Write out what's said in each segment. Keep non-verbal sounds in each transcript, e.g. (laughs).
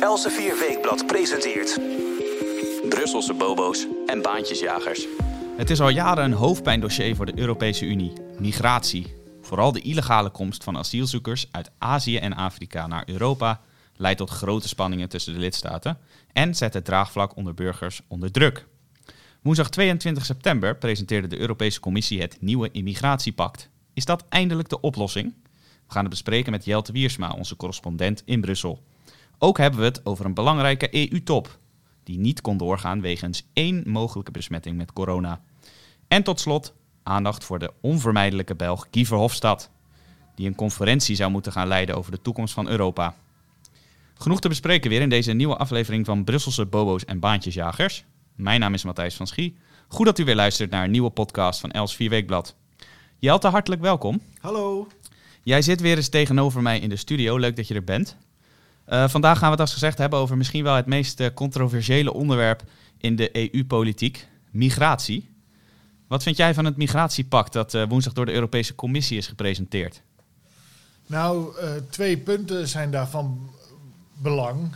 Elsevier Weekblad presenteert... Brusselse bobo's en baantjesjagers. Het is al jaren een hoofdpijndossier voor de Europese Unie: migratie. Vooral de illegale komst van asielzoekers uit Azië en Afrika naar Europa leidt tot grote spanningen tussen de lidstaten en zet het draagvlak onder burgers onder druk. Woensdag 22 september presenteerde de Europese Commissie het nieuwe immigratiepact. Is dat eindelijk de oplossing? We gaan het bespreken met Jelte Wiersma, onze correspondent in Brussel. Ook hebben we het over een belangrijke EU-top, die niet kon doorgaan wegens één mogelijke besmetting met corona. En tot slot aandacht voor de onvermijdelijke Belg Guy Verhofstadt, die een conferentie zou moeten gaan leiden over de toekomst van Europa. Genoeg te bespreken weer in deze nieuwe aflevering van Brusselse Bobo's en Baantjesjagers. Mijn naam is Matthijs van Schie. Goed dat u weer luistert naar een nieuwe podcast van Els Vierweekblad. Jelte, hartelijk welkom. Hallo. Jij zit weer eens tegenover mij in de studio. Leuk dat je er bent. Uh, vandaag gaan we het als gezegd hebben over misschien wel het meest uh, controversiële onderwerp in de EU-politiek: migratie. Wat vind jij van het migratiepact dat uh, woensdag door de Europese Commissie is gepresenteerd? Nou, twee punten zijn daarvan belang.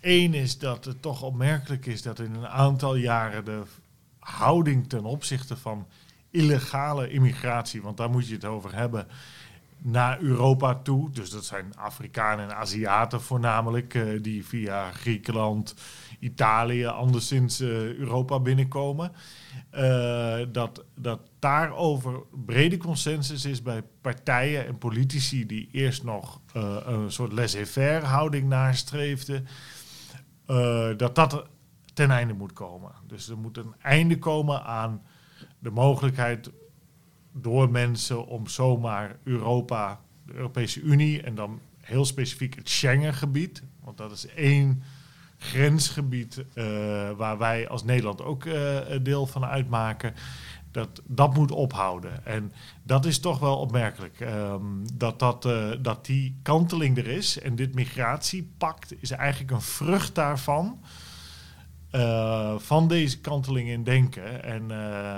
Eén is dat het toch opmerkelijk is dat in een aantal jaren de houding ten opzichte van illegale immigratie, want daar moet je het over hebben, naar Europa toe. Dus dat zijn Afrikanen en Aziaten voornamelijk, uh, die via Griekenland, Italië, anderszins uh, Europa binnenkomen. Uh, dat, dat daarover brede consensus is bij partijen en politici die eerst nog een soort laissez-faire houding nastreefden, dat dat ten einde moet komen. Dus er moet een einde komen aan de mogelijkheid door mensen om zomaar Europa, de Europese Unie en dan heel specifiek het Schengengebied, want dat is één grensgebied uh, waar wij als Nederland ook uh, deel van uitmaken. Dat, dat moet ophouden. En dat is toch wel opmerkelijk. Um, dat, dat, uh, dat die kanteling er is. En dit migratiepact is eigenlijk een vrucht daarvan. Uh, van deze kanteling in denken. En uh,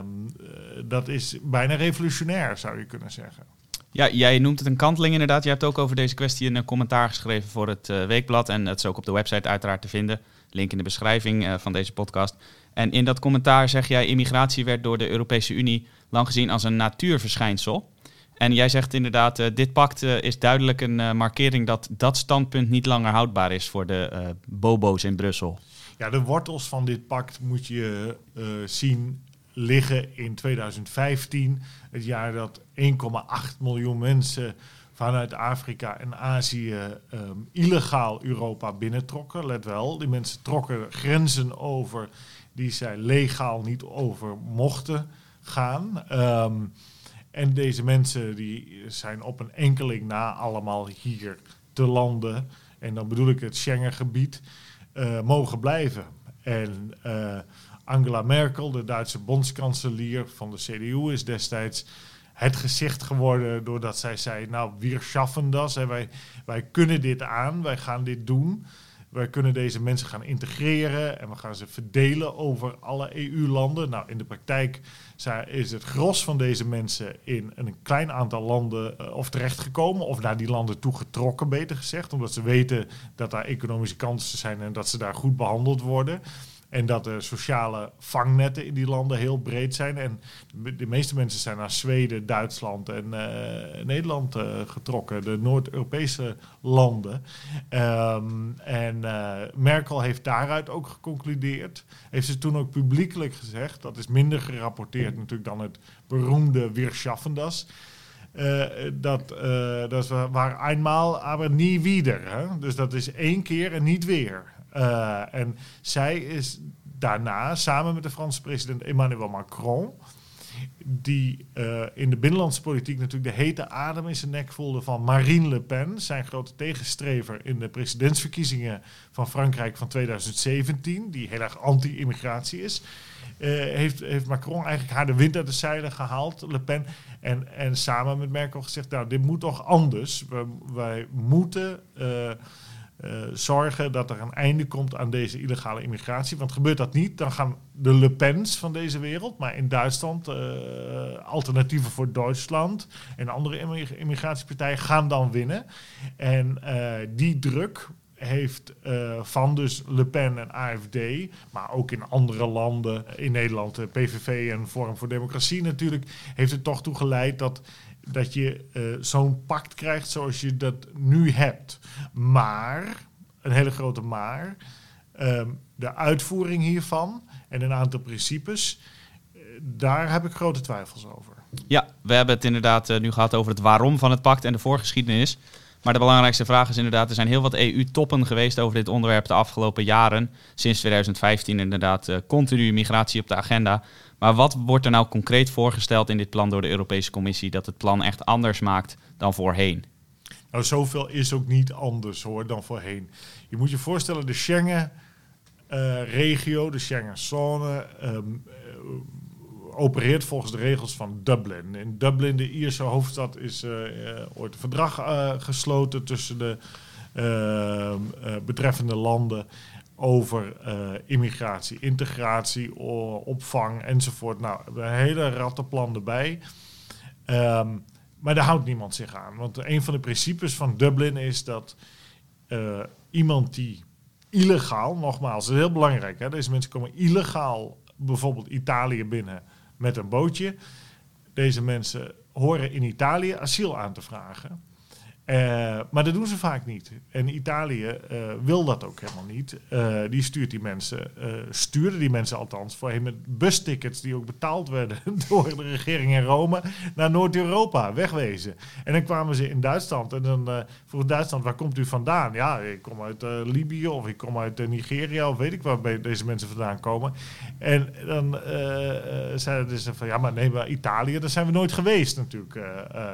dat is bijna revolutionair, zou je kunnen zeggen. Ja, jij noemt het een kanteling inderdaad. Je hebt ook over deze kwestie een commentaar geschreven voor het Weekblad. En dat is ook op de website uiteraard te vinden. Link in de beschrijving van deze podcast. En in dat commentaar zeg jij... immigratie werd door de Europese Unie lang gezien als een natuurverschijnsel. En jij zegt inderdaad, dit pact is duidelijk een markering... dat dat standpunt niet langer houdbaar is voor de bobo's in Brussel. Ja, de wortels van dit pact moet je uh, zien liggen in 2015, het jaar dat 1,8 miljoen mensen vanuit Afrika en Azië um, illegaal Europa binnentrokken. Let wel, die mensen trokken grenzen over die zij legaal niet over mochten gaan. Um, en deze mensen die zijn op een enkeling na allemaal hier te landen. En dan bedoel ik het Schengengebied mogen blijven. En uh, Angela Merkel, de Duitse bondskanselier van de CDU, is destijds het gezicht geworden doordat zij zei, nou, wir schaffen das. Wij, wij kunnen dit aan, wij gaan dit doen. Wij kunnen deze mensen gaan integreren en we gaan ze verdelen over alle EU-landen. Nou, in de praktijk is het gros van deze mensen in een klein aantal landen uh, of terechtgekomen, of naar die landen toe getrokken, beter gezegd, omdat ze weten dat daar economische kansen zijn en dat ze daar goed behandeld worden. En dat de sociale vangnetten in die landen heel breed zijn. En de meeste mensen zijn naar Zweden, Duitsland en uh, Nederland uh, getrokken, de Noord-Europese landen. Um, en uh, Merkel heeft daaruit ook geconcludeerd. Heeft ze toen ook publiekelijk gezegd, dat is minder gerapporteerd natuurlijk dan het beroemde Weerschaffendas. Uh, dat, uh, dat waar eenmaal, maar nie wieder. Dus dat is één keer en niet weer. Uh, en zij is daarna, samen met de Franse president Emmanuel Macron, die uh, in de binnenlandse politiek natuurlijk de hete adem in zijn nek voelde van Marine Le Pen, zijn grote tegenstrever in de presidentsverkiezingen van Frankrijk van 2017, die heel erg anti-immigratie is. Uh, heeft, heeft Macron eigenlijk haar de wind uit de zeilen gehaald, Le Pen. En, en samen met Merkel gezegd, nou, dit moet toch anders. Wij moeten... zorgen dat er een einde komt aan deze illegale immigratie. Want gebeurt dat niet, dan gaan de Le Pens van deze wereld, maar in Duitsland, uh, alternatieven voor Duitsland en andere immigratiepartijen gaan dan winnen. En uh, die druk heeft van dus Le Pen en AFD, maar ook in andere landen, in Nederland, de PVV en Forum voor Democratie natuurlijk, heeft het toch toe geleid dat, dat je uh, zo'n pact krijgt zoals je dat nu hebt. Maar, een hele grote maar, um, de uitvoering hiervan en een aantal principes, daar heb ik grote twijfels over. Ja, we hebben het inderdaad uh, nu gehad over het waarom van het pact en de voorgeschiedenis. Maar de belangrijkste vraag is inderdaad, er zijn heel wat EU-toppen geweest over dit onderwerp de afgelopen jaren. Sinds 2015 inderdaad continu migratie op de agenda. Maar wat wordt er nou concreet voorgesteld in dit plan door de Europese Commissie dat het plan echt anders maakt dan voorheen? Nou, zoveel is ook niet anders hoor dan voorheen. Je moet je voorstellen, de Schengen-regio, de Schengen-zone, um, opereert volgens de regels van Dublin. In Dublin, de Ierse hoofdstad, is uh, ooit een verdrag gesloten tussen de uh, betreffende landen over immigratie, integratie, opvang enzovoort. Nou, een hele rattenplan erbij. Um, maar daar houdt niemand zich aan. Want een van de principes van Dublin is dat iemand die illegaal, nogmaals, dat is heel belangrijk, hè, deze mensen komen illegaal bijvoorbeeld Italië binnen met een bootje. Deze mensen horen in Italië asiel aan te vragen. Uh, maar dat doen ze vaak niet. En Italië uh, wil dat ook helemaal niet. Uh, die stuurt die mensen, stuurde die mensen althans voorheen met bustickets die ook betaald werden (laughs) door de regering in Rome naar Noord-Europa, wegwezen. En dan kwamen ze in Duitsland en dan vroeg Duitsland, waar komt u vandaan? Ja, ik kom uit Libië of ik kom uit Nigeria of weet ik waar deze mensen vandaan komen. En dan zeiden ze van, ja, maar nee, maar Italië, daar zijn we nooit geweest natuurlijk.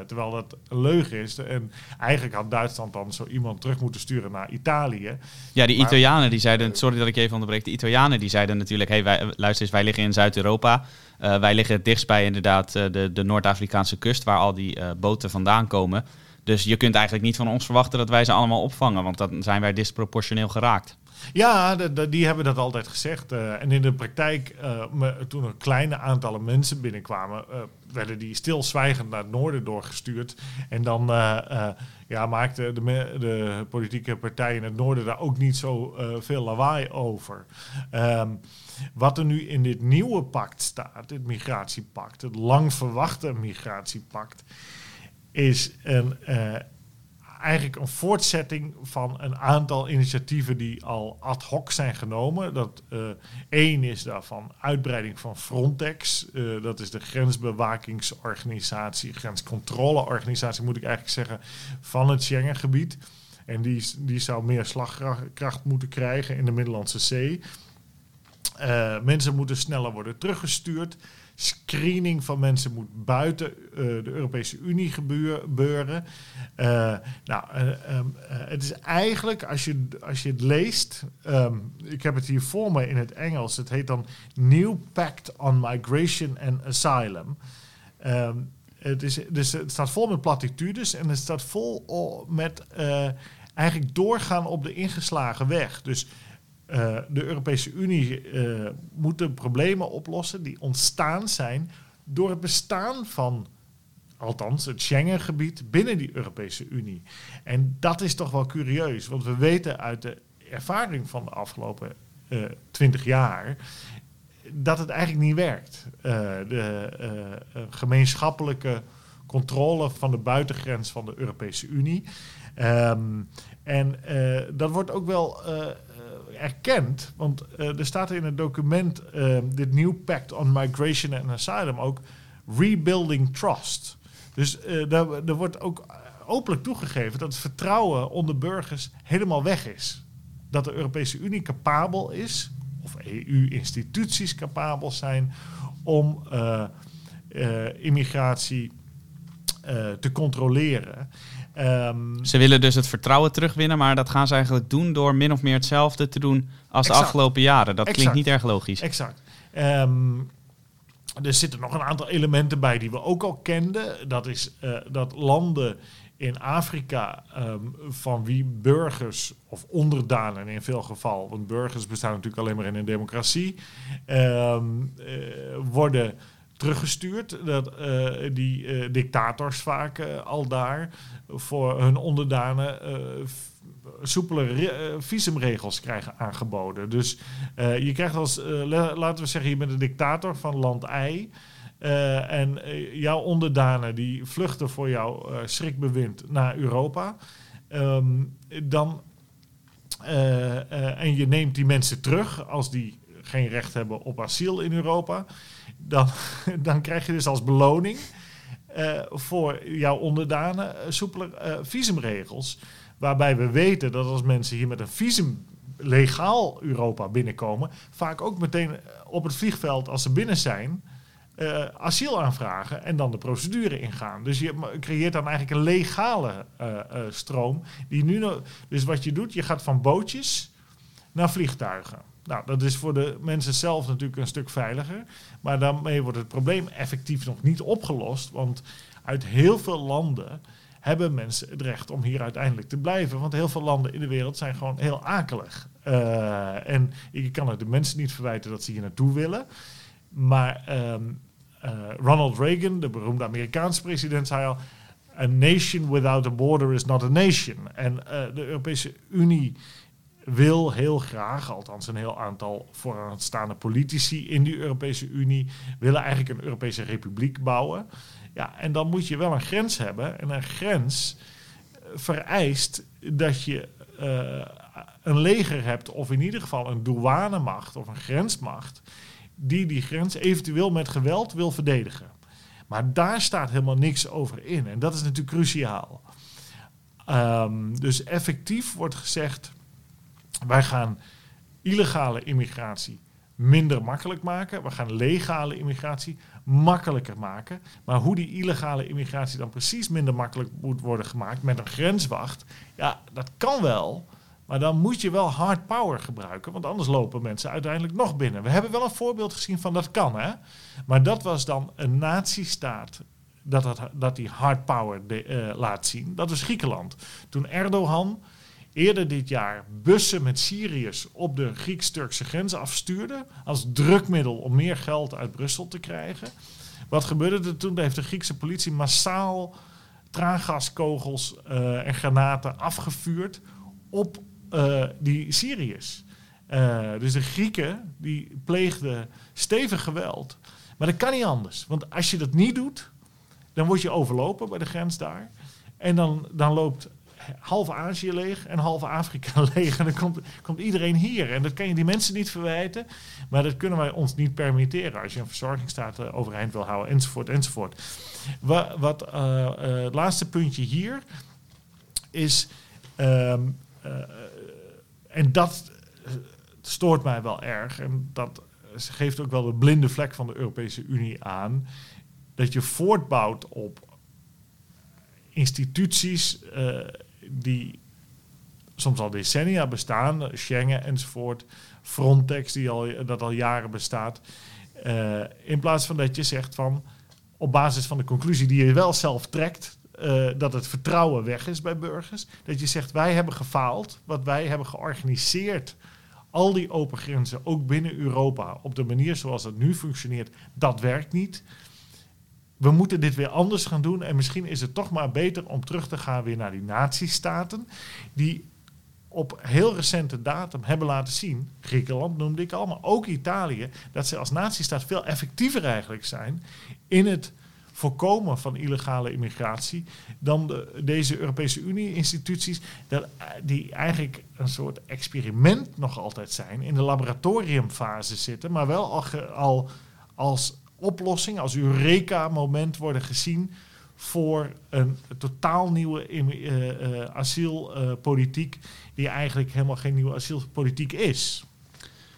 terwijl dat een leugen is. En eigenlijk had Duitsland dan zo iemand terug moeten sturen naar Italië. Ja, die Italianen die zeiden, sorry dat ik even onderbreek, de Italianen die zeiden natuurlijk, hey, wij, luister eens, wij liggen in Zuid-Europa. Uh, wij liggen het dichtst bij inderdaad uh, de, de Noord-Afrikaanse kust, waar al die uh, boten vandaan komen. Dus je kunt eigenlijk niet van ons verwachten dat wij ze allemaal opvangen, want dan zijn wij disproportioneel geraakt. Ja, die hebben dat altijd gezegd. Uh, en in de praktijk, me, toen er kleine aantallen mensen binnenkwamen, uh, werden die stilzwijgend naar het noorden doorgestuurd. En dan ja, maakten de, de, politieke partijen in het noorden daar ook niet zo veel lawaai over. Um, wat er nu in dit nieuwe pact staat, dit migratiepact, het lang verwachte migratiepact, is een eigenlijk een voortzetting van een aantal initiatieven die al ad hoc zijn genomen. Dat uh, één is daarvan uitbreiding van Frontex. Uh, dat is de grensbewakingsorganisatie, grenscontroleorganisatie moet ik eigenlijk zeggen, van het Schengengebied. En die, die zou meer slagkracht moeten krijgen in de Middellandse Zee. Uh, mensen moeten sneller worden teruggestuurd screening van mensen moet buiten uh, de Europese Unie gebeuren. Uh, nou, uh, um, het is eigenlijk, als je, als je het leest, um, ik heb het hier voor me in het Engels, het heet dan New Pact on Migration and Asylum. Um, het, is, dus het staat vol met platitudes en het staat vol met eigenlijk doorgaan op de ingeslagen weg. Dus uh, de Europese Unie uh, moet de problemen oplossen die ontstaan zijn door het bestaan van, althans het Schengengebied binnen die Europese Unie. En dat is toch wel curieus, want we weten uit de ervaring van de afgelopen uh, twintig jaar dat het eigenlijk niet werkt. de gemeenschappelijke controle van de buitengrens van de Europese Unie. Um, en dat wordt ook wel erkend, want uh, er staat in het document, uh, dit New Pact on Migration and Asylum ook, Rebuilding Trust. Dus uh, daar, er wordt ook openlijk toegegeven dat het vertrouwen onder burgers helemaal weg is. Dat de Europese Unie capabel is, of EU-instituties capabel zijn, om immigratie te controleren. Um, ze willen dus het vertrouwen terugwinnen, maar dat gaan ze eigenlijk doen door min of meer hetzelfde te doen als exact. de afgelopen jaren. Dat exact. klinkt niet erg logisch. Exact. Um, er zitten nog een aantal elementen bij die we ook al kenden. Dat is uh, dat landen in Afrika um, van wie burgers of onderdanen in veel gevallen, want burgers bestaan natuurlijk alleen maar in een democratie, uh, worden teruggestuurd. Dat, die dictators vaak al daar voor hun onderdanen soepele visumregels krijgen aangeboden. Dus je krijgt als, laten we zeggen, je bent een dictator van land I. En jouw onderdanen die vluchten voor jouw schrikbewind naar Europa. Um, dan en je neemt die mensen terug als die geen recht hebben op asiel in Europa, dan, (laughs) dan krijg je dus als beloning uh, voor jouw onderdanen soepele visumregels. Waarbij we weten dat als mensen hier met een visum legaal Europa binnenkomen, vaak ook meteen op het vliegveld als ze binnen zijn, uh, asiel aanvragen en dan de procedure ingaan. Dus je creëert dan eigenlijk een legale stroom. Die nu dus wat je doet, je gaat van bootjes naar vliegtuigen. Nou, dat is voor de mensen zelf natuurlijk een stuk veiliger. Maar daarmee wordt het probleem effectief nog niet opgelost. Want uit heel veel landen hebben mensen het recht om hier uiteindelijk te blijven. Want heel veel landen in de wereld zijn gewoon heel akelig. en je kan het de mensen niet verwijten dat ze hier naartoe willen. Maar um, uh, Ronald Reagan, de beroemde Amerikaanse president, zei al: A nation without a border is not a nation. En uh, de Europese Unie wil heel graag, althans een heel aantal vooraanstaande politici in die Europese Unie, willen eigenlijk een Europese republiek bouwen. Ja, en dan moet je wel een grens hebben. En een grens vereist dat je uh, een leger hebt, of in ieder geval een douanemacht of een grensmacht die die grens eventueel met geweld wil verdedigen. Maar daar staat helemaal niks over in. En dat is natuurlijk cruciaal. Um, dus effectief wordt gezegd: wij gaan illegale immigratie minder makkelijk maken. We gaan legale immigratie makkelijker maken. Maar hoe die illegale immigratie dan precies minder makkelijk moet worden gemaakt met een grenswacht, ja, dat kan wel. Maar dan moet je wel hard power gebruiken, want anders lopen mensen uiteindelijk nog binnen. We hebben wel een voorbeeld gezien van dat kan, hè? Maar dat was dan een nazistaat dat, dat, dat die hard power de, uh, laat zien. Dat was Griekenland. Toen Erdogan eerder dit jaar bussen met Syriërs op de Grieks-Turkse grens afstuurde als drukmiddel om meer geld uit Brussel te krijgen. Wat gebeurde er toen? heeft de Griekse politie massaal traangaskogels uh, en granaten afgevuurd op uh, die Syriërs. Uh, dus de Grieken die pleegden stevig geweld. Maar dat kan niet anders. Want als je dat niet doet, dan word je overlopen bij de grens daar. En dan, dan loopt half Azië leeg en half Afrika (laughs) leeg. En dan komt, komt iedereen hier. En dat kan je die mensen niet verwijten. Maar dat kunnen wij ons niet permitteren als je een verzorgingsstaat uh, overeind wil houden, enzovoort, enzovoort. Wat, wat uh, het laatste puntje hier is. Um, en dat eh, stoort mij wel erg. En dat geeft ook wel de blinde vlek van de Europese Unie aan. Dat je voortbouwt op instituties die soms al decennia bestaan, Schengen enzovoort, Frontex die al, dat al jaren bestaat. Uh, in plaats van dat je zegt van op basis van de conclusie die je wel zelf trekt, uh, dat het vertrouwen weg is bij burgers. Dat je zegt, wij hebben gefaald, wat wij hebben georganiseerd. Al die open grenzen, ook binnen Europa, op de manier zoals het nu functioneert, dat werkt niet. We moeten dit weer anders gaan doen. En misschien is het toch maar beter om terug te gaan weer naar die natiestaten. Die op heel recente datum hebben laten zien, Griekenland noemde ik al, maar ook Italië, dat ze als natiestaat veel effectiever eigenlijk zijn in het voorkomen van illegale immigratie dan de, deze Europese Unie-instituties, die eigenlijk een soort experiment nog altijd zijn, in de laboratoriumfase zitten, maar wel al, al als oplossing, als Eureka-moment worden gezien voor een totaal nieuwe uh, uh, asielpolitiek, die eigenlijk helemaal geen nieuwe asielpolitiek is.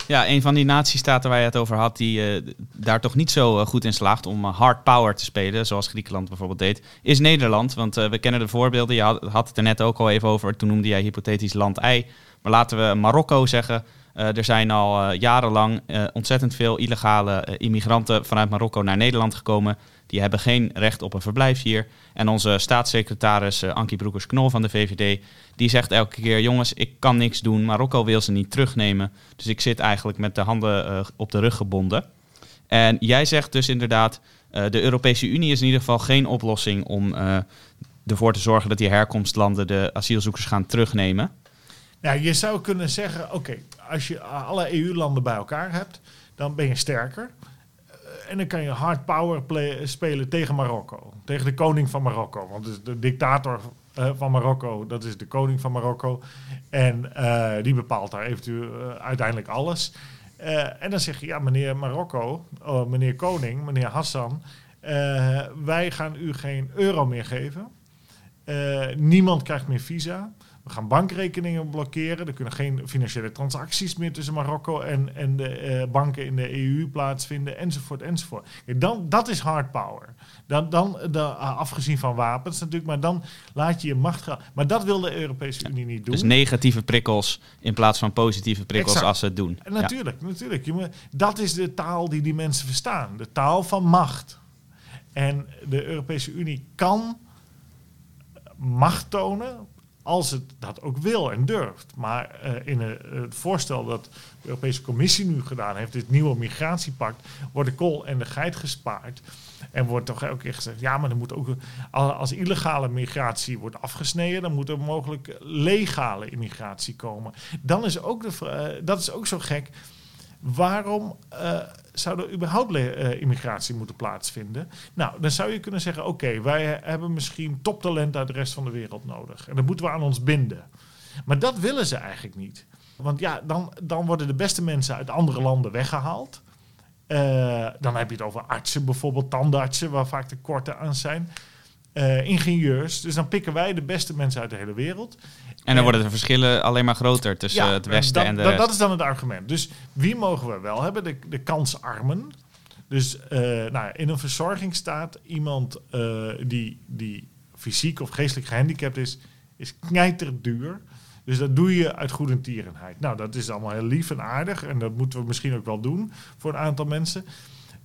Ja, een van die natiestaten waar je het over had, die uh, daar toch niet zo goed in slaagt om hard power te spelen, zoals Griekenland bijvoorbeeld deed, is Nederland. Want we kennen de voorbeelden, je had, het er net ook al even over, toen noemde jij hypothetisch land I. Maar laten we Marokko zeggen. Er zijn al jarenlang ontzettend veel illegale immigranten vanuit Marokko naar Nederland gekomen. Die hebben geen recht op een verblijf hier. En onze staatssecretaris Ankie Broekers-Knol van de VVD, die zegt elke keer: jongens, ik kan niks doen. Marokko wil ze niet terugnemen. Dus ik zit eigenlijk met de handen op de rug gebonden. En jij zegt dus inderdaad, de Europese Unie is in ieder geval geen oplossing om ervoor te zorgen dat die herkomstlanden de asielzoekers gaan terugnemen. Ja, je zou kunnen zeggen, oké, als je alle EU-landen bij elkaar hebt, dan ben je sterker. En dan kan je hard power spelen tegen Marokko. Tegen de koning van Marokko. Want de dictator uh, van Marokko, dat is de koning van Marokko. En uh, die bepaalt daar eventueel uiteindelijk alles. en dan zeg je, ja meneer Marokko, oh, meneer koning, meneer Hassan... wij gaan u geen euro meer geven. niemand krijgt meer visa. We gaan bankrekeningen blokkeren. Er kunnen geen financiële transacties meer tussen Marokko en, en de uh, banken in de EU plaatsvinden, enzovoort, enzovoort. Dan, dat is hard power. Dan, dan de, uh, afgezien van wapens natuurlijk, maar dan laat je je macht gaan. Maar dat wil de Europese Unie niet doen. Dus negatieve prikkels in plaats van positieve prikkels exact. als ze het doen. En natuurlijk, ja. natuurlijk. Je, dat is de taal die die mensen verstaan. De taal van macht. En de Europese Unie kan macht tonen als het dat ook wil en durft. Maar uh, in uh, het voorstel dat de Europese Commissie nu gedaan heeft, dit nieuwe migratiepact, wordt de kool en de geit gespaard. En wordt toch ook echt gezegd, ja, maar er moet ook, als illegale migratie wordt afgesneden, dan moet er mogelijk legale immigratie komen. Dan is ook de, uh, dat is ook zo gek. Waarom zou er überhaupt uh, immigratie moeten plaatsvinden? Nou, dan zou je kunnen zeggen: oké, wij hebben misschien toptalent uit de rest van de wereld nodig. En dat moeten we aan ons binden. Maar dat willen ze eigenlijk niet. Want ja, dan, dan worden de beste mensen uit andere landen weggehaald. Uh, dan heb je het over artsen, bijvoorbeeld tandartsen, waar vaak tekorten aan zijn. Uh, ingenieurs. Dus dan pikken wij de beste mensen uit de hele wereld. En dan worden de verschillen alleen maar groter tussen het Westen en de dat, dat is dan het argument. Dus wie mogen we wel hebben? De, de kansarmen. Dus uh, nou, in een verzorgingsstaat iemand uh, die, die fysiek of geestelijk gehandicapt is, is knijterduur. Dus dat doe je uit goedentierenheid. Nou, dat is allemaal heel lief en aardig. En dat moeten we misschien ook wel doen voor een aantal mensen.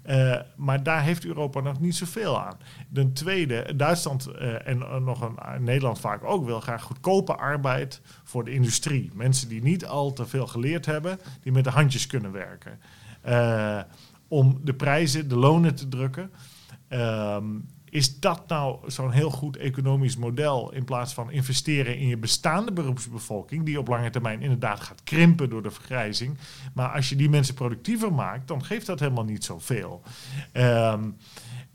Uh, maar daar heeft Europa nog niet zoveel aan. Ten tweede, Duitsland uh, en uh, nog een, Nederland vaak ook wil graag goedkope arbeid voor de industrie. Mensen die niet al te veel geleerd hebben, die met de handjes kunnen werken. om de prijzen, de lonen te drukken. Ehm, is dat nou zo'n heel goed economisch model in plaats van investeren in je bestaande beroepsbevolking, die op lange termijn inderdaad gaat krimpen door de vergrijzing. Maar als je die mensen productiever maakt, dan geeft dat helemaal niet zoveel. Um,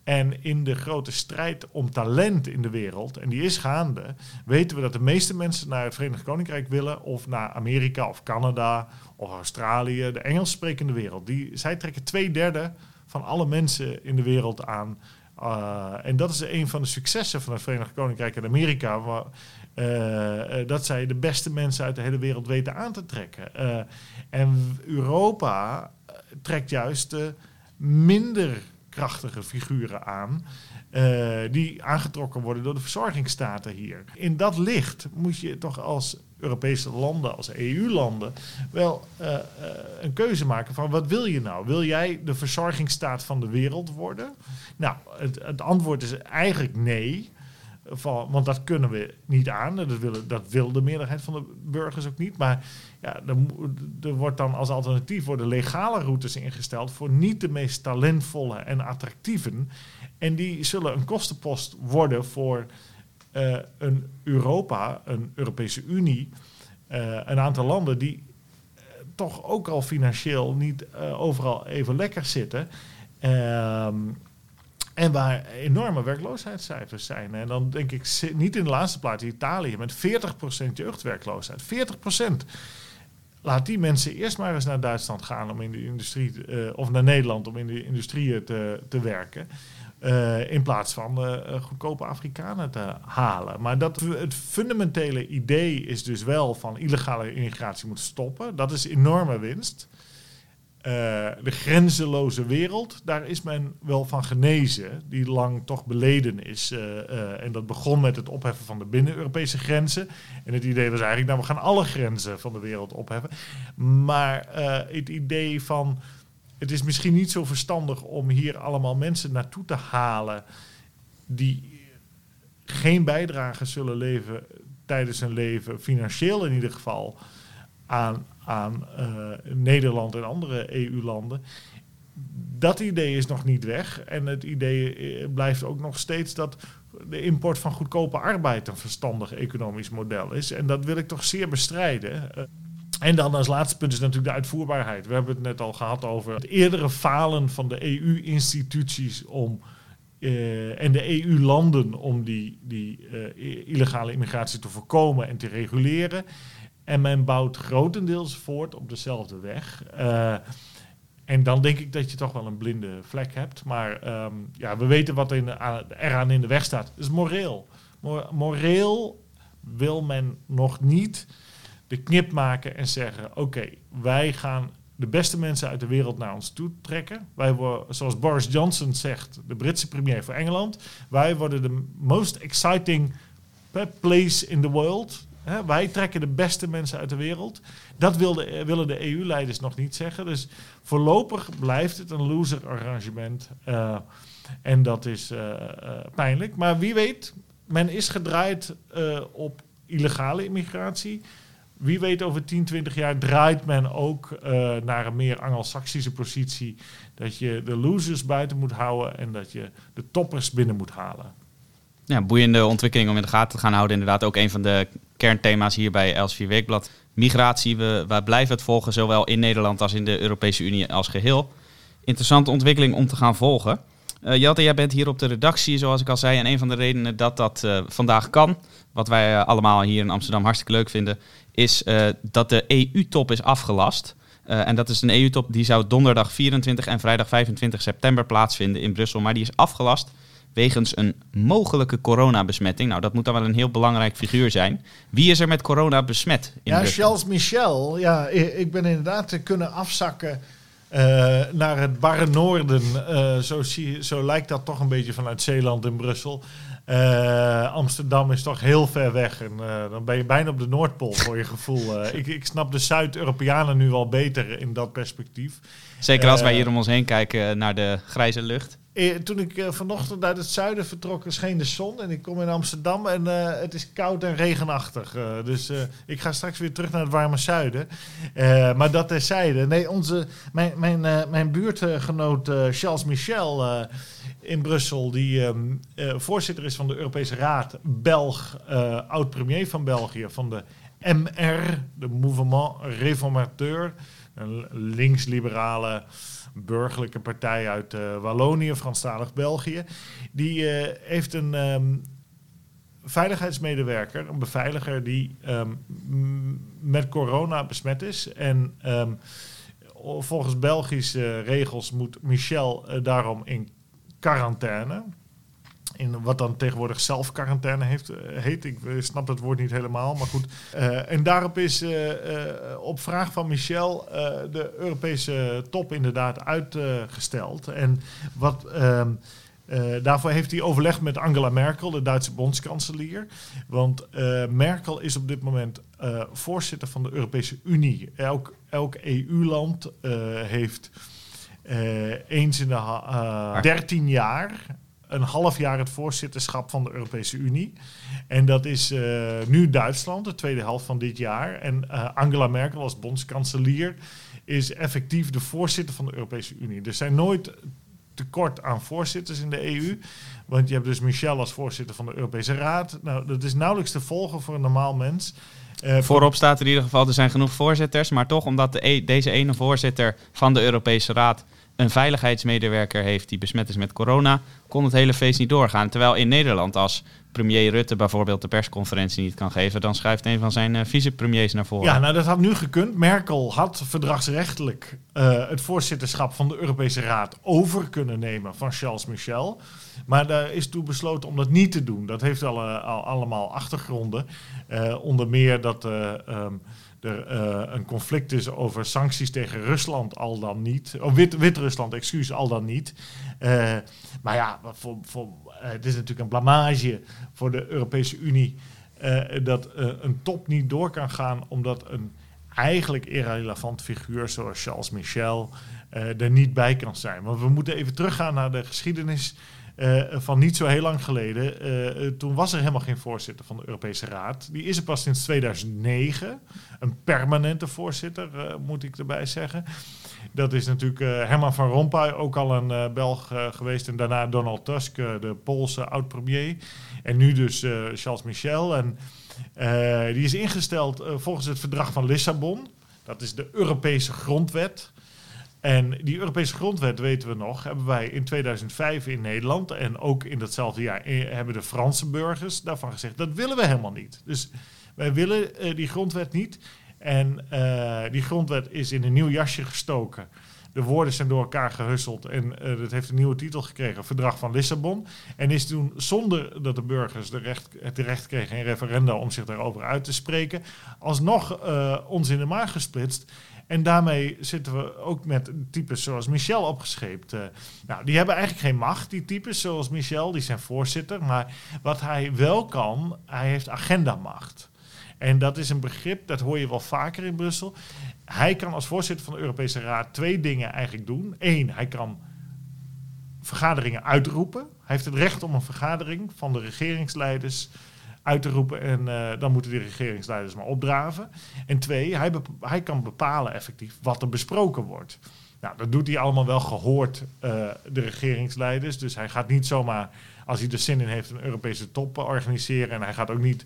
en in de grote strijd om talent in de wereld, en die is gaande, weten we dat de meeste mensen naar het Verenigd Koninkrijk willen, of naar Amerika of Canada of Australië, de Engels sprekende wereld. Die, zij trekken twee derde van alle mensen in de wereld aan uh, en dat is een van de successen van het Verenigd Koninkrijk en Amerika. Waar, uh, dat zij de beste mensen uit de hele wereld weten aan te trekken. En Europa trekt juist de minder krachtige figuren aan. Die aangetrokken worden door de verzorgingsstaten hier. In dat licht moet je toch als Europese landen, als EU-landen, wel uh, uh, een keuze maken van wat wil je nou? Wil jij de verzorgingsstaat van de wereld worden? Nou, het, het antwoord is eigenlijk nee. Van, want dat kunnen we niet aan. Dat, willen, dat wil de meerderheid van de burgers ook niet. Maar ja, er, er wordt dan als alternatief worden legale routes ingesteld voor niet de meest talentvolle en attractieven. En die zullen een kostenpost worden voor uh, een Europa, een Europese Unie, uh, een aantal landen die uh, toch ook al financieel niet overal even lekker zitten. Ehm, en waar enorme werkloosheidscijfers zijn. En dan denk ik niet in de laatste plaats Italië met 40% jeugdwerkloosheid. 40%. Laat die mensen eerst maar eens naar Duitsland gaan om in de industrie, of naar Nederland om in de industrie te, te werken. Uh, in plaats van uh, goedkope Afrikanen te halen. Maar dat, het fundamentele idee is dus wel van illegale immigratie moet stoppen. Dat is enorme winst. De grenzeloze wereld, daar is men wel van genezen, die lang toch beleden is. en dat begon met het opheffen van de binnen-Europese grenzen. En het idee was eigenlijk, nou we gaan alle grenzen van de wereld opheffen. Maar het idee van het is misschien niet zo verstandig om hier allemaal mensen naartoe te halen die geen bijdrage zullen leveren tijdens hun leven, financieel in ieder geval, aan, aan uh, Nederland en andere EU-landen. dat idee is nog niet weg. En het idee eh, blijft ook nog steeds dat de import van goedkope arbeid een verstandig economisch model is. En dat wil ik toch zeer bestrijden. Eh, en dan als laatste punt is natuurlijk de uitvoerbaarheid. We hebben het net al gehad over het eerdere falen van de EU-instituties om. Uh, en de EU-landen om die, die uh, illegale immigratie te voorkomen en te reguleren. En men bouwt grotendeels voort op dezelfde weg. Uh, en dan denk ik dat je toch wel een blinde vlek hebt. Maar um, ja, we weten wat in, eraan in de weg staat. Is moreel. moreel wil men nog niet de knip maken en zeggen: oké, wij gaan de beste mensen uit de wereld naar ons toe trekken. Wij worden, zoals Boris Johnson zegt, de Britse premier voor Engeland, wij worden de most exciting place in the world. Wij trekken de beste mensen uit de wereld. Dat wilde, willen de EU-leiders nog niet zeggen. Dus voorlopig blijft het een loser arrangement. Uh, en dat is uh, uh, pijnlijk. Maar wie weet, men is gedraaid op illegale immigratie. Wie weet, over 10, 20 jaar draait men ook naar een meer Angelsaksische positie. Dat je de losers buiten moet houden en dat je de toppers binnen moet halen. Ja, boeiende ontwikkeling om in de gaten te gaan houden. Inderdaad, ook een van de kernthema's hier bij Els4 Weekblad. Migratie, we, blijven het volgen, zowel in Nederland als in de Europese Unie als geheel. Interessante ontwikkeling om te gaan volgen. Uh, jij bent hier op de redactie, zoals ik al zei. En een van de redenen dat dat uh, vandaag kan, wat wij allemaal hier in Amsterdam hartstikke leuk vinden, is dat de EU-top is afgelast. en dat is een EU-top die zou donderdag 24 en vrijdag 25 september plaatsvinden in Brussel. Maar die is afgelast wegens een mogelijke coronabesmetting. Nou, dat moet dan wel een heel belangrijk figuur zijn. Wie is er met corona besmet? In ja, Charles Michel. Ja, ik ben inderdaad kunnen afzakken uh, naar het barre noorden. Uh, zo, zie, zo lijkt dat toch een beetje vanuit Zeeland en Brussel. Uh, Amsterdam is toch heel ver weg. En dan ben je bijna op de Noordpool voor je gevoel. (laughs) ik, ik snap de Zuid-Europeanen nu wel beter in dat perspectief. Zeker als wij hier om ons heen kijken naar de grijze lucht. Eh, toen ik uh, vanochtend uit het zuiden vertrok, scheen de zon. En ik kom in Amsterdam en uh, het is koud en regenachtig. dus ik ga straks weer terug naar het warme zuiden. maar dat terzijde. Nee, onze, mijn, mijn, mijn buurtgenoot Charles Michel in Brussel, die um, voorzitter is van de Europese Raad, Belg, oud-premier van België, van de MR, de Mouvement Réformateur, een links-liberale burgerlijke partij uit uh, Wallonië, Franstalig België. Die uh, heeft een um, veiligheidsmedewerker, een beveiliger die um, met corona besmet is. En um, volgens Belgische regels moet Michel daarom in quarantaine in wat dan tegenwoordig zelfquarantaine heeft, uh, heet. Ik uh, snap dat woord niet helemaal, maar goed. Uh, en daarop is op vraag van Michel de Europese top inderdaad uitgesteld. en wat... Uh, daarvoor heeft hij overlegd met Angela Merkel, de Duitse bondskanselier. Want uh, Merkel is op dit moment uh, voorzitter van de Europese Unie. Elk, elk EU-land heeft eens in de 13 jaar een half jaar het voorzitterschap van de Europese Unie. En dat is uh, nu Duitsland, de tweede helft van dit jaar. En uh, Angela Merkel als bondskanselier is effectief de voorzitter van de Europese Unie. Er zijn nooit tekort aan voorzitters in de EU. Want je hebt dus Michel als voorzitter van de Europese Raad. Nou, dat is nauwelijks te volgen voor een normaal mens. Uh, Voorop staat in ieder geval, er zijn genoeg voorzitters. Maar toch, omdat de e deze ene voorzitter van de Europese Raad een veiligheidsmedewerker heeft die besmet is met corona, kon het hele feest niet doorgaan. Terwijl in Nederland, als premier Rutte bijvoorbeeld de persconferentie niet kan geven, dan schuift een van zijn uh, vicepremiers naar voren. Ja, nou dat had nu gekund. Merkel had verdragsrechtelijk uh, het voorzitterschap van de Europese Raad over kunnen nemen van Charles Michel. Maar daar is toen besloten om dat niet te doen. Dat heeft al, al allemaal achtergronden. onder meer dat. Um, er uh, een conflict is over sancties tegen Rusland al dan niet. Of Wit-Rusland, excuus, al dan niet. Uh, maar ja, voor, voor, uh, het is natuurlijk een blamage voor de Europese Unie dat een top niet door kan gaan omdat een eigenlijk irrelevant figuur zoals Charles Michel er niet bij kan zijn. Want we moeten even teruggaan naar de geschiedenis uh, van niet zo heel lang geleden. Uh, toen was er helemaal geen voorzitter van de Europese Raad. Die is er pas sinds 2009. Een permanente voorzitter, moet ik erbij zeggen. Dat is natuurlijk Herman van Rompuy, ook al een Belg geweest. En daarna Donald Tusk, de Poolse oud-premier. En nu dus Charles Michel. En die is ingesteld volgens het verdrag van Lissabon. Dat is de Europese grondwet. En die Europese grondwet, weten we nog, hebben wij in 2005 in Nederland en ook in datzelfde jaar hebben de Franse burgers daarvan gezegd, dat willen we helemaal niet. Dus wij willen uh, die grondwet niet. En uh, die grondwet is in een nieuw jasje gestoken. De woorden zijn door elkaar gehusseld en uh, dat heeft een nieuwe titel gekregen, Verdrag van Lissabon. En is toen, zonder dat de burgers de recht, het recht kregen in referenda om zich daarover uit te spreken, alsnog ons in de maag gesplitst. En daarmee zitten we ook met types zoals Michel opgescheept. Uh, nou, die hebben eigenlijk geen macht, die types zoals Michel, die zijn voorzitter. Maar wat hij wel kan, hij heeft agendamacht. En dat is een begrip, dat hoor je wel vaker in Brussel. Hij kan als voorzitter van de Europese Raad twee dingen eigenlijk doen. Eén, hij kan vergaderingen uitroepen. Hij heeft het recht om een vergadering van de regeringsleiders uit te roepen. En uh, dan moeten die regeringsleiders maar opdraven. En twee, hij, hij kan bepalen effectief wat er besproken wordt. Nou, dat doet hij allemaal wel gehoord, uh, de regeringsleiders. Dus hij gaat niet zomaar, als hij er zin in heeft, een Europese top organiseren. En hij gaat ook niet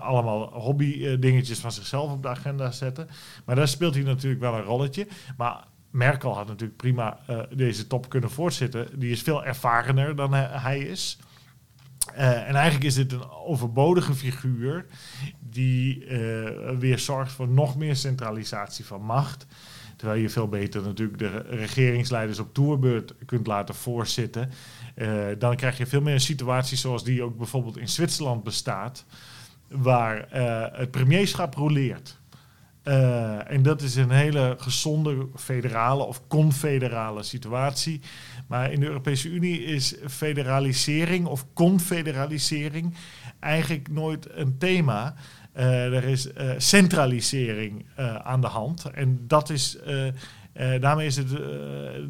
allemaal hobby-dingetjes van zichzelf op de agenda zetten. Maar daar speelt hij natuurlijk wel een rolletje. Maar Merkel had natuurlijk prima deze top kunnen voortzitten. Die is veel ervarener dan hij is. Uh, en eigenlijk is dit een overbodige figuur die uh, weer zorgt voor nog meer centralisatie van macht. Terwijl je veel beter natuurlijk de regeringsleiders op toerbeurt kunt laten voorzitten. Uh, dan krijg je veel meer een situatie zoals die ook bijvoorbeeld in Zwitserland bestaat, waar het premierschap roleert. Uh, en dat is een hele gezonde federale of confederale situatie. Maar in de Europese Unie is federalisering of confederalisering eigenlijk nooit een thema. Uh, er is uh, centralisering aan de hand. En dat is, daarmee is het,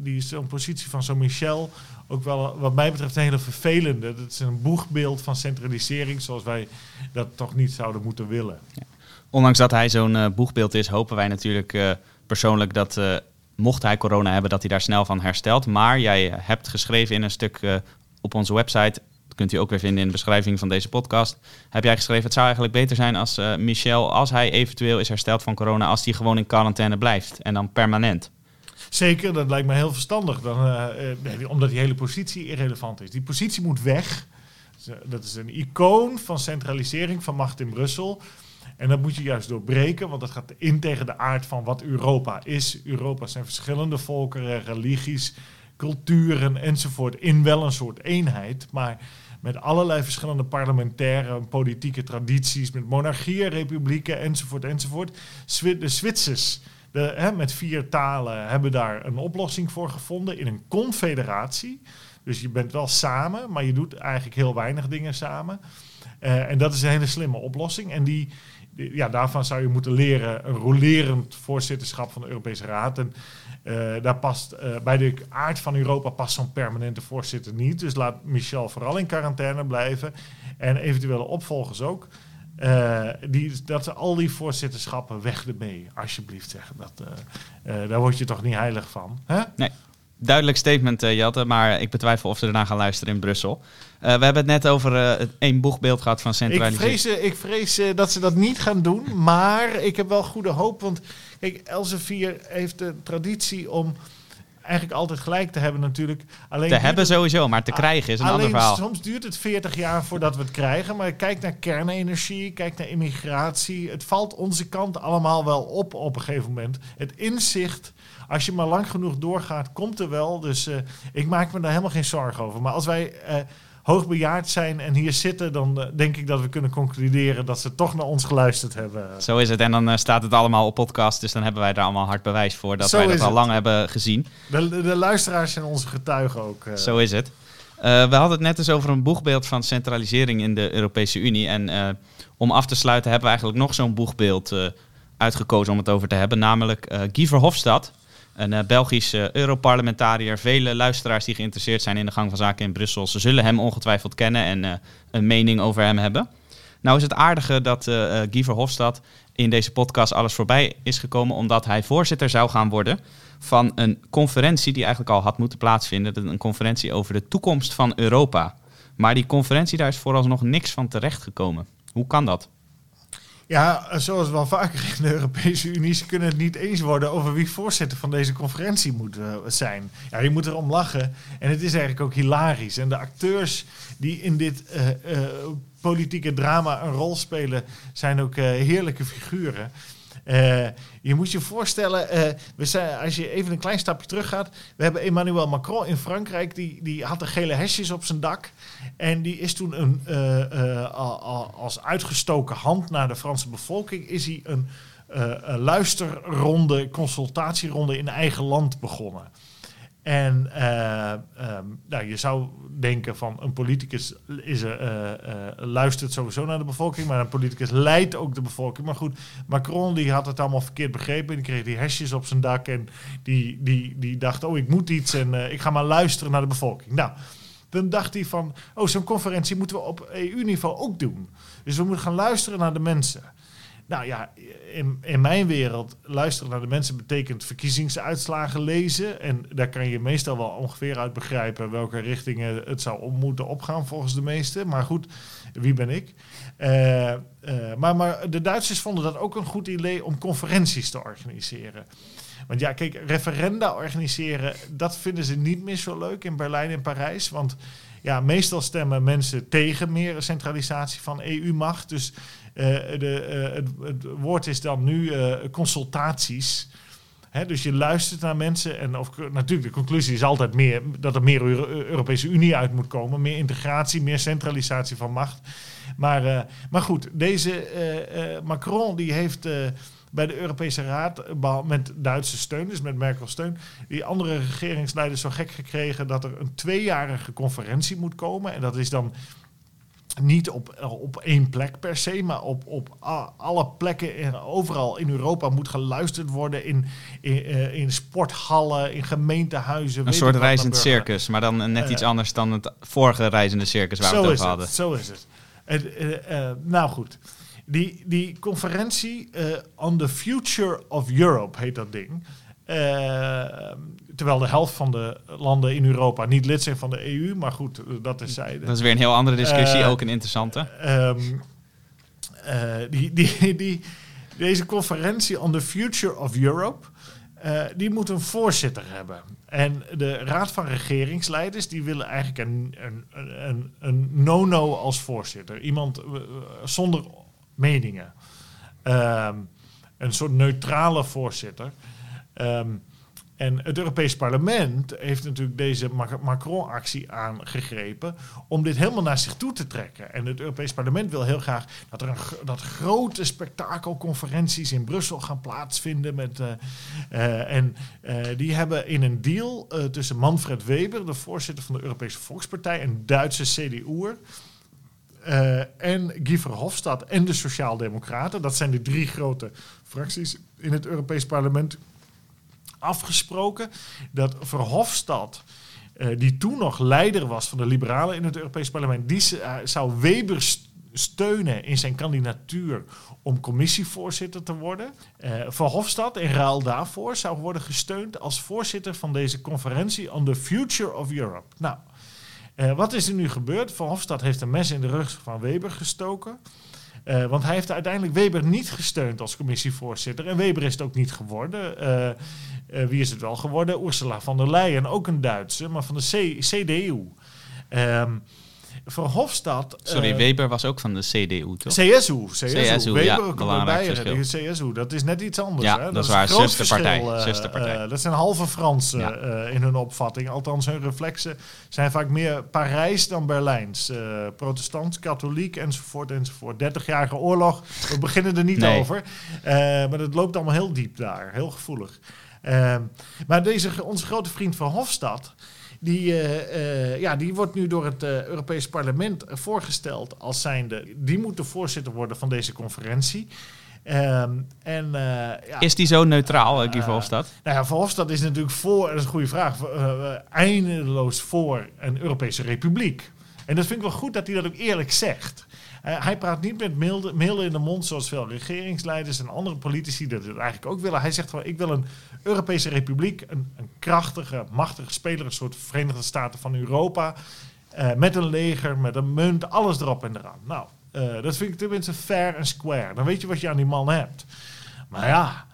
die zo'n positie van zo'n Michel ook wel, wat mij betreft, een hele vervelende. Dat is een boegbeeld van centralisering zoals wij dat toch niet zouden moeten willen. Ja ondanks dat hij zo'n uh, boegbeeld is, hopen wij natuurlijk uh, persoonlijk dat uh, mocht hij corona hebben, dat hij daar snel van herstelt. Maar jij hebt geschreven in een stuk op onze website, dat kunt u ook weer vinden in de beschrijving van deze podcast, heb jij geschreven, het zou eigenlijk beter zijn als Michel, als hij eventueel is hersteld van corona, als hij gewoon in quarantaine blijft en dan permanent. Zeker, dat lijkt me heel verstandig, dan, omdat die hele positie irrelevant is. Die positie moet weg. Dat is een icoon van centralisering van macht in Brussel. En dat moet je juist doorbreken, want dat gaat in tegen de aard van wat Europa is. Europa zijn verschillende volkeren, religies, culturen enzovoort in wel een soort eenheid, maar met allerlei verschillende parlementaire politieke tradities, met monarchieën, republieken enzovoort enzovoort. De Zwitsers de, met vier talen hebben daar een oplossing voor gevonden in een confederatie. Dus je bent wel samen, maar je doet eigenlijk heel weinig dingen samen. Uh, en dat is een hele slimme oplossing. En die, ja, daarvan zou je moeten leren een rolerend voorzitterschap van de Europese Raad. En uh, daar past, uh, bij de aard van Europa past zo'n permanente voorzitter niet. Dus laat Michel vooral in quarantaine blijven. En eventuele opvolgers ook. Uh, die, dat ze al die voorzitterschappen weg ermee, alsjeblieft zeggen. Dat, daar word je toch niet heilig van. Hè? Nee. Duidelijk statement, uh, Jelte, maar ik betwijfel of ze erna gaan luisteren in Brussel. Uh, we hebben het net over uh, één boegbeeld gehad van centralisering. Ik vrees, ik vrees dat ze dat niet gaan doen, maar ik heb wel goede hoop. Want kijk, Elsevier heeft de traditie om eigenlijk altijd gelijk te hebben natuurlijk. Alleen te hebben sowieso, maar te krijgen is een ander verhaal. Soms duurt het 40 jaar voordat we het krijgen. Maar kijk naar kernenergie, kijk naar immigratie. Het valt onze kant allemaal wel op op een gegeven moment. Het inzicht als je maar lang genoeg doorgaat, komt er wel. Dus uh, ik maak me daar helemaal geen zorgen over. Maar als wij uh, hoogbejaard zijn en hier zitten, dan uh, denk ik dat we kunnen concluderen dat ze toch naar ons geluisterd hebben. Zo is het. En dan staat het allemaal op podcast. Dus dan hebben wij daar allemaal hard bewijs voor dat Zo wij dat al lang hebben gezien. De, de, luisteraars zijn onze getuigen ook. Zo is het. we hadden het net eens over een boegbeeld van centralisering in de Europese Unie. En om af te sluiten hebben we eigenlijk nog zo'n boegbeeld uitgekozen om het over te hebben. Namelijk Guy Verhofstadt. Een uh, Belgisch uh, Europarlementariër. Vele luisteraars die geïnteresseerd zijn in de gang van zaken in Brussel. Ze zullen hem ongetwijfeld kennen en uh, een mening over hem hebben. Nou is het aardige dat Guy Verhofstadt in deze podcast alles voorbij is gekomen omdat hij voorzitter zou gaan worden van een conferentie die eigenlijk al had moeten plaatsvinden. Een conferentie over de toekomst van Europa. Maar die conferentie, daar is vooralsnog niks van terechtgekomen. Hoe kan dat? Ja, zoals wel vaker in de Europese Unie, ze kunnen het niet eens worden over wie voorzitter van deze conferentie moet uh, zijn. Ja, je moet erom lachen. En het is eigenlijk ook hilarisch. En de acteurs die in dit uh, uh, politieke drama een rol spelen, zijn ook heerlijke figuren. Je moet je voorstellen, uh, we zijn, als je even een klein stapje terug gaat. We hebben Emmanuel Macron in Frankrijk, die, die had de gele hesjes op zijn dak. En die is toen een, uh, als uitgestoken hand naar de Franse bevolking, is hij een, een luisterronde, consultatieronde in eigen land begonnen. En uh, nou, je zou denken van een politicus is, uh, uh, luistert sowieso naar de bevolking, maar een politicus leidt ook de bevolking. Maar goed, Macron die had het allemaal verkeerd begrepen. Die kreeg die hesjes op zijn dak en die, die, die dacht, oh ik moet iets en ik ga maar luisteren naar de bevolking. Nou, dan dacht hij van, oh zo'n conferentie moeten we op EU-niveau ook doen. Dus we moeten gaan luisteren naar de mensen. Nou ja, in, in mijn wereld luisteren naar de mensen betekent verkiezingsuitslagen lezen. En daar kan je meestal wel ongeveer uit begrijpen welke richtingen het zou om moeten opgaan volgens de meesten. Maar goed, wie ben ik? Uh, uh, maar, maar de Duitsers vonden dat ook een goed idee om conferenties te organiseren. Want ja, kijk, referenda organiseren, dat vinden ze niet meer zo leuk in Berlijn en Parijs. Want ja, meestal stemmen mensen tegen meer centralisatie van EU-macht. Dus uh, de, uh, het, woord is dan nu uh, consultaties. Dus je luistert naar mensen en of, natuurlijk de conclusie is altijd meer dat er meer Euro Europese Unie uit moet komen, meer integratie, meer centralisatie van macht. Maar, maar goed, deze Macron die heeft bij de Europese Raad met Duitse steun, dus met Merkel steun, die andere regeringsleiders zo gek gekregen dat er een tweejarige conferentie moet komen en dat is dan niet op, op één plek per se, maar op, op alle plekken en overal in Europa moet geluisterd worden. In, in, eh, in sporthallen, in gemeentehuizen. Een soort reizend circus, maar dan net iets uh, anders dan het vorige reizende circus waar we het over hadden. Het, zo is het. Uh, nou goed, die, die conferentie On the Future of Europe heet dat ding. Terwijl de helft van de landen in Europa niet lid zijn van de EU. Maar goed, dat is zijde. Dat is weer een heel andere discussie, uh, ook een interessante. Um, uh, die, die, die, deze conferentie on the future of Europe... Uh, die moet een voorzitter hebben. En de Raad van Regeringsleiders... die willen eigenlijk een, een, een, een no-no als voorzitter. Iemand zonder meningen. Um, een soort neutrale voorzitter... Um, en het Europees Parlement heeft natuurlijk deze Macron-actie aangegrepen om dit helemaal naar zich toe te trekken. En het Europees Parlement wil heel graag dat er een, dat grote spektakelconferenties in Brussel gaan plaatsvinden. Met, uh, uh, en uh, die hebben in een deal tussen Manfred Weber, de voorzitter van de Europese Volkspartij, en Duitse CDU'er. En Guy Verhofstadt en de Sociaaldemocraten. Dat zijn de drie grote fracties in het Europees Parlement afgesproken dat Verhofstadt, uh, die toen nog leider was van de Liberalen in het Europees Parlement, die uh, zou Weber steunen in zijn kandidatuur om commissievoorzitter te worden. Uh, Verhofstadt in ruil daarvoor zou worden gesteund als voorzitter van deze conferentie on the future of Europe. Nou, wat is er nu gebeurd? Verhofstadt heeft een mes in de rug van Weber gestoken. Uh, want hij heeft uiteindelijk Weber niet gesteund als commissievoorzitter. En Weber is het ook niet geworden. Uh, wie is het wel geworden? Ursula von der Leyen, ook een Duitse, maar van de C CDU. Um, ehm, Verhofstadt... Sorry, Weber was ook van de CDU, toch? CSU. CSU, CSU Weber ja. CSU, dat is net iets anders. Ja, hè? dat, dat is waar. Zusterpartij. Uh, Zusterpartij. uh, dat zijn halve Fransen ja. in hun opvatting. Althans, hun reflexen zijn vaak meer Parijs dan Berlijns. protestant, katholiek, enzovoort, enzovoort. 30-jarige oorlog, we beginnen er niet nee. over. maar het loopt allemaal heel diep daar, heel gevoelig. Maar deze, onze grote vriend van Hofstad, die, uh, uh, ja, die wordt nu door het uh, Europees Parlement voorgesteld als zijnde. Die moet de voorzitter worden van deze conferentie. Um, en, ja, is die zo neutraal, Guy Verhofstadt? nou ja, Verhofstadt is natuurlijk voor, dat is een goede vraag, eindeloos voor een Europese republiek. En dat vind ik wel goed dat hij dat ook eerlijk zegt. Hij, hij praat niet met milde, in de mond zoals veel regeringsleiders en andere politici dat eigenlijk ook willen. Hij zegt van ik wil een Europese republiek, een, een krachtige, machtige speler, een soort Verenigde Staten van Europa. Uh, met een leger, met een munt, alles erop en eraan. Nou, uh, dat vind ik tenminste fair en square. Dan weet je wat je aan die man hebt. Maar ja,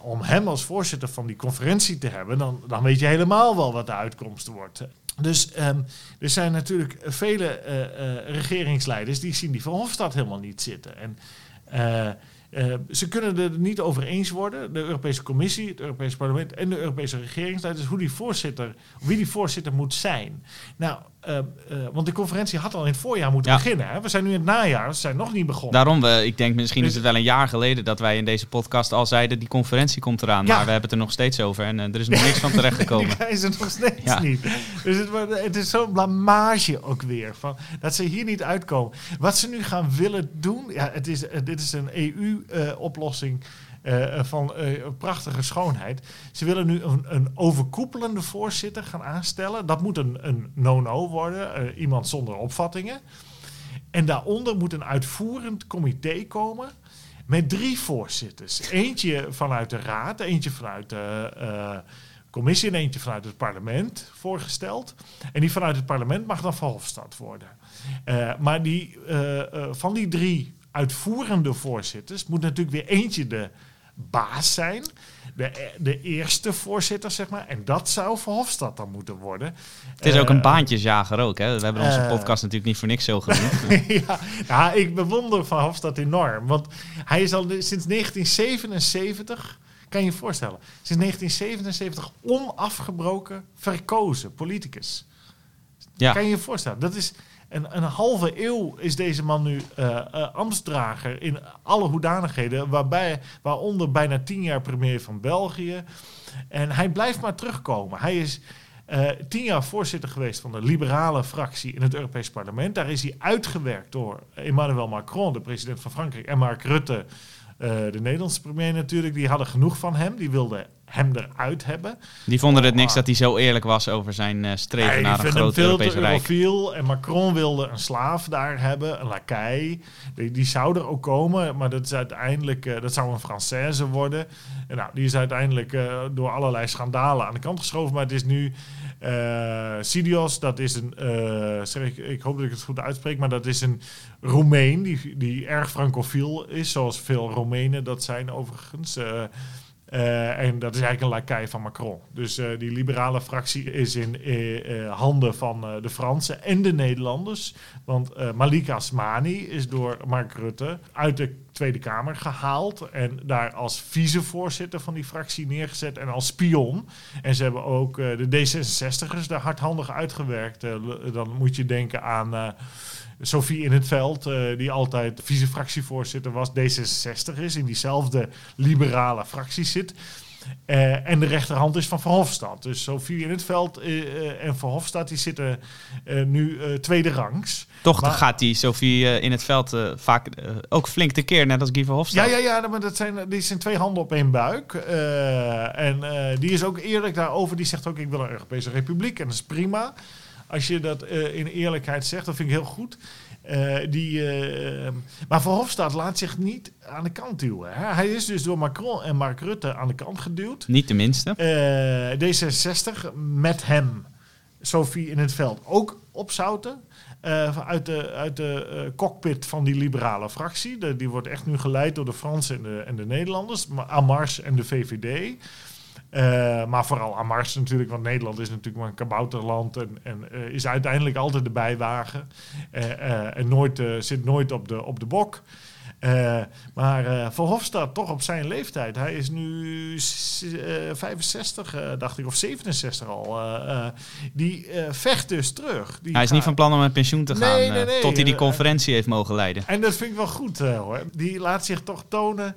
om hem als voorzitter van die conferentie te hebben, dan, dan weet je helemaal wel wat de uitkomst wordt. Dus um, er zijn natuurlijk vele uh, uh, regeringsleiders die zien die Verhofstadt helemaal niet zitten. En uh, uh, ze kunnen er niet over eens worden, de Europese Commissie, het Europese Parlement en de Europese regeringsleiders, hoe die voorzitter, wie die voorzitter moet zijn. Nou, uh, uh, want de conferentie had al in het voorjaar moeten beginnen. Hè? We zijn nu in het najaar, we zijn nog niet begonnen. Daarom, we, ik denk misschien dus, is het wel een jaar geleden dat wij in deze podcast al zeiden, die conferentie komt eraan. Ja. Maar we hebben het er nog steeds over en er is nog niks van (laughs) terechtgekomen. Die is er nog steeds ja. niet. Dus het, het is zo'n blamage ook weer, van, dat ze hier niet uitkomen. Wat ze nu gaan willen doen, ja, het is, dit is een EU-oplossing. Uh, van uh, prachtige schoonheid. Ze willen nu een, een, overkoepelende voorzitter gaan aanstellen. Dat moet een, een no-no worden, iemand zonder opvattingen. En daaronder moet een uitvoerend comité komen met drie voorzitters. Eentje vanuit de raad, eentje vanuit de commissie en eentje vanuit het parlement voorgesteld. En die vanuit het parlement mag dan Verhofstadt worden. maar die, van die drie uitvoerende voorzitters moet natuurlijk weer eentje de baas zijn. De, de eerste voorzitter, zeg maar. En dat zou Verhofstadt dan moeten worden. Het is ook een eh, baantjesjager ook, hè? We hebben onze uh, podcast natuurlijk niet voor niks zo (laughs) genoemd. ja, nou, ik bewonder Verhofstadt enorm. Want hij is al sinds 1977 kan je je voorstellen. Sinds 1977 onafgebroken verkozen politicus. Ja. Kan je je voorstellen? Dat is, en een halve eeuw is deze man nu uh, in alle hoedanigheden, waarbij, waaronder bijna tien jaar premier van België. En hij blijft maar terugkomen. Hij is uh, tien jaar voorzitter geweest van de liberale fractie in het Europees Parlement. Daar is hij uitgewerkt door Emmanuel Macron, de president van Frankrijk, en Mark Rutte, de Nederlandse premier natuurlijk. Die hadden genoeg van hem. Die wilden hem eruit hebben. Die vonden het niks dat hij zo eerlijk was over zijn uh, streven naar een groot Europees Rijk. En Macron wilde een slaaf daar hebben, een lakai. Die, die zou er ook komen, maar dat is uiteindelijk, uh, dat zou een Française worden. En nou, die is uiteindelijk uh, door allerlei schandalen aan de kant geschoven, maar het is nu uh, Sidios, dat is een, zeg ik, ik hoop dat ik het goed uitspreek, maar dat is een Roemeen die, die erg francofiel is, zoals veel Roemenen dat zijn overigens. Uh, en dat is eigenlijk een lakai van Macron. Dus uh, die liberale fractie is in uh, handen van de Fransen en de Nederlanders. Want Malika Asmani is door Mark Rutte uit de Tweede Kamer gehaald. En daar als vicevoorzitter van die fractie neergezet en als spion. En ze hebben ook de D66'ers daar hardhandig uitgewerkt. dan moet je denken aan Sophie in het veld, uh, die altijd vice-fractievoorzitter was, D66 is, in diezelfde liberale fractie zit. Uh, en de rechterhand is van Verhofstadt. Dus Sophie in het veld uh, en Verhofstadt die zitten nu tweede rangs. Toch maar, gaat die Sophie in het veld vaak ook flink tekeer, net als Guy Verhofstadt. Ja, ja, ja maar dat zijn, die zijn twee handen op één buik. en die is ook eerlijk daarover. Die zegt ook, ik wil een Europese republiek. En dat is prima. Als je dat uh, in eerlijkheid zegt, dat vind ik heel goed. Uh, die, uh, maar Verhofstadt laat zich niet aan de kant duwen. Hè? Hij is dus door Macron en Mark Rutte aan de kant geduwd. Niet de minste. D66 met hem, Sophie in het veld, ook opzouten. uit de, uit de cockpit van die liberale fractie. De, die wordt echt nu geleid door de Fransen en de, en de Nederlanders. Amars en de VVD. Uh, maar vooral Amars natuurlijk, want Nederland is natuurlijk maar een kabouterland en, en uh, is uiteindelijk altijd de bijwagen. Uh, en nooit, zit nooit op de, op de bok. maar Verhofstadt toch op zijn leeftijd. Hij is nu 65, dacht ik, of 67 al. die vecht dus terug. Die hij is niet van plan om met pensioen te gaan nee, nee, nee. tot hij die conferentie heeft mogen leiden. En dat vind ik wel goed hoor. Die laat zich toch tonen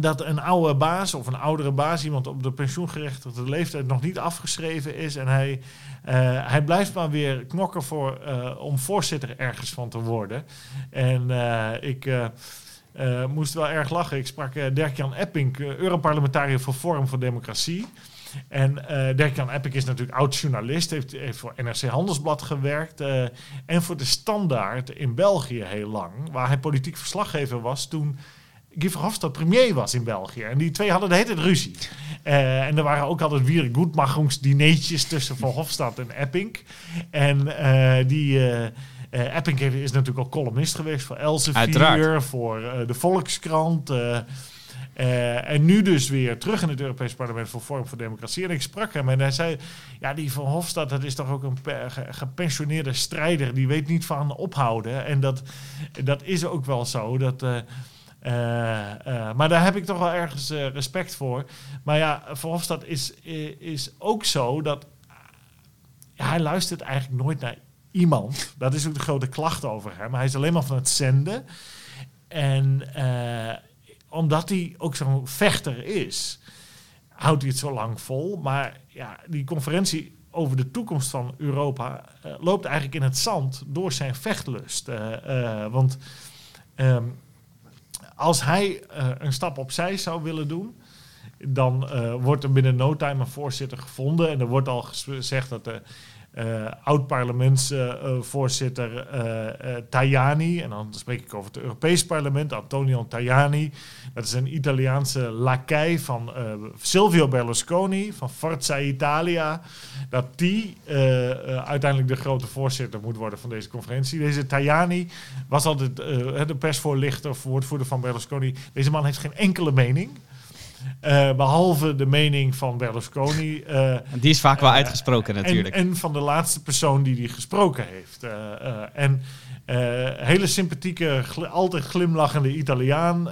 dat een oude baas of een oudere baas, iemand op de pensioengerechtigde leeftijd, nog niet afgeschreven is. En hij, uh, hij blijft maar weer knokken voor, uh, om voorzitter ergens van te worden. En uh, ik moest wel erg lachen. Ik sprak Dirk-Jan Epping, Europarlementariër voor Forum voor Democratie. En uh, Dirk-Jan Epic is natuurlijk oud-journalist, heeft, heeft voor NRC Handelsblad gewerkt en voor de Standaard in België heel lang, waar hij politiek verslaggever was toen Guy Verhofstadt premier was in België. En die twee hadden de hele tijd ruzie. Uh, en er waren ook altijd weer goedmachingsdineetjes tussen Verhofstadt en Epping. En die... Uh, Epping is natuurlijk al columnist geweest voor Elsevier, voor de Volkskrant. Uh, en nu dus weer terug in het Europees Parlement voor Vorm voor Democratie. En ik sprak hem en hij zei: Ja, die Van Hofstad, dat is toch ook een gepensioneerde strijder. Die weet niet van ophouden. En dat, dat is ook wel zo. Dat, maar daar heb ik toch wel ergens respect voor. Maar ja, Van Hofstad is, is ook zo dat. hij luistert eigenlijk nooit naar iemand. Dat is ook de grote klacht over hem. Hij is alleen maar van het zenden. En omdat hij ook zo'n vechter is, houdt hij het zo lang vol. Maar ja, die conferentie over de toekomst van Europa loopt eigenlijk in het zand door zijn vechtlust. Want um, als hij een stap opzij zou willen doen, dan wordt er binnen no time een voorzitter gevonden. En er wordt al gezegd dat de uh, oud-parlementsvoorzitter uh, uh, Tajani, en dan spreek ik over het Europees Parlement, Antonio Tajani. Dat is een Italiaanse lakij van Silvio Berlusconi, van Forza Italia. Dat die uiteindelijk de grote voorzitter moet worden van deze conferentie. Deze Tajani was altijd de persvoorlichter, woordvoerder van Berlusconi. Deze man heeft geen enkele mening. Uh, behalve de mening van Berlusconi. Uh, die is vaak wel uh, uitgesproken natuurlijk. En, en, van de laatste persoon die die gesproken heeft. en hele sympathieke, gl altijd glimlachende Italiaan.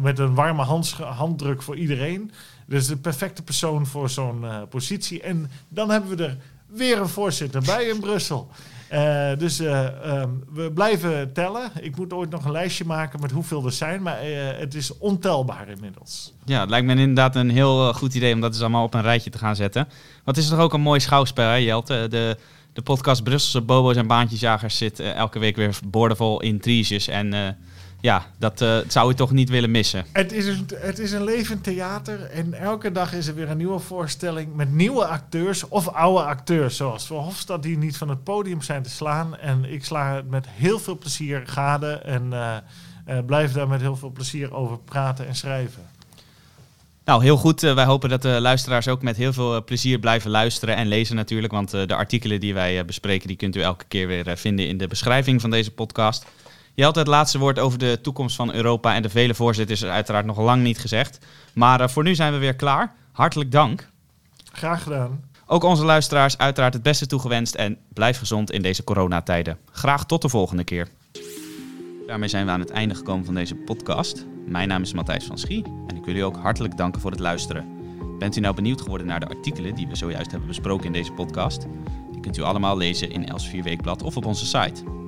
met een warme handdruk voor iedereen. Dus de perfecte persoon voor zo'n positie. En dan hebben we er weer een voorzitter bij in Brussel. Uh, dus uh, um, we blijven tellen. Ik moet ooit nog een lijstje maken met hoeveel er zijn, maar uh, het is ontelbaar inmiddels. Ja, het lijkt me inderdaad een heel goed idee om dat eens allemaal op een rijtje te gaan zetten. Het is toch ook een mooi schouwspel, hè, Jelte? De, de podcast Brusselse Bobo's en Baantjesjagers zit elke week weer boordevol intriges en ja, dat uh, zou je toch niet willen missen. Het is, een, het is een levend theater en elke dag is er weer een nieuwe voorstelling met nieuwe acteurs of oude acteurs. Zoals Verhofstadt die niet van het podium zijn te slaan. En ik sla het met heel veel plezier gade en uh, uh, blijf daar met heel veel plezier over praten en schrijven. Nou, heel goed. wij hopen dat de luisteraars ook met heel veel plezier blijven luisteren en lezen natuurlijk. Want de artikelen die wij bespreken, die kunt u elke keer weer vinden in de beschrijving van deze podcast. Je had het laatste woord over de toekomst van Europa en de vele voorzitters is uiteraard nog lang niet gezegd. Maar uh, voor nu zijn we weer klaar. Hartelijk dank. Graag gedaan. Ook onze luisteraars uiteraard het beste toegewenst en blijf gezond in deze coronatijden. Graag tot de volgende keer. Daarmee zijn we aan het einde gekomen van deze podcast. Mijn naam is Matthijs van Schie en ik wil u ook hartelijk danken voor het luisteren. Bent u nou benieuwd geworden naar de artikelen die we zojuist hebben besproken in deze podcast? Die kunt u allemaal lezen in Els 4 Weekblad of op onze site.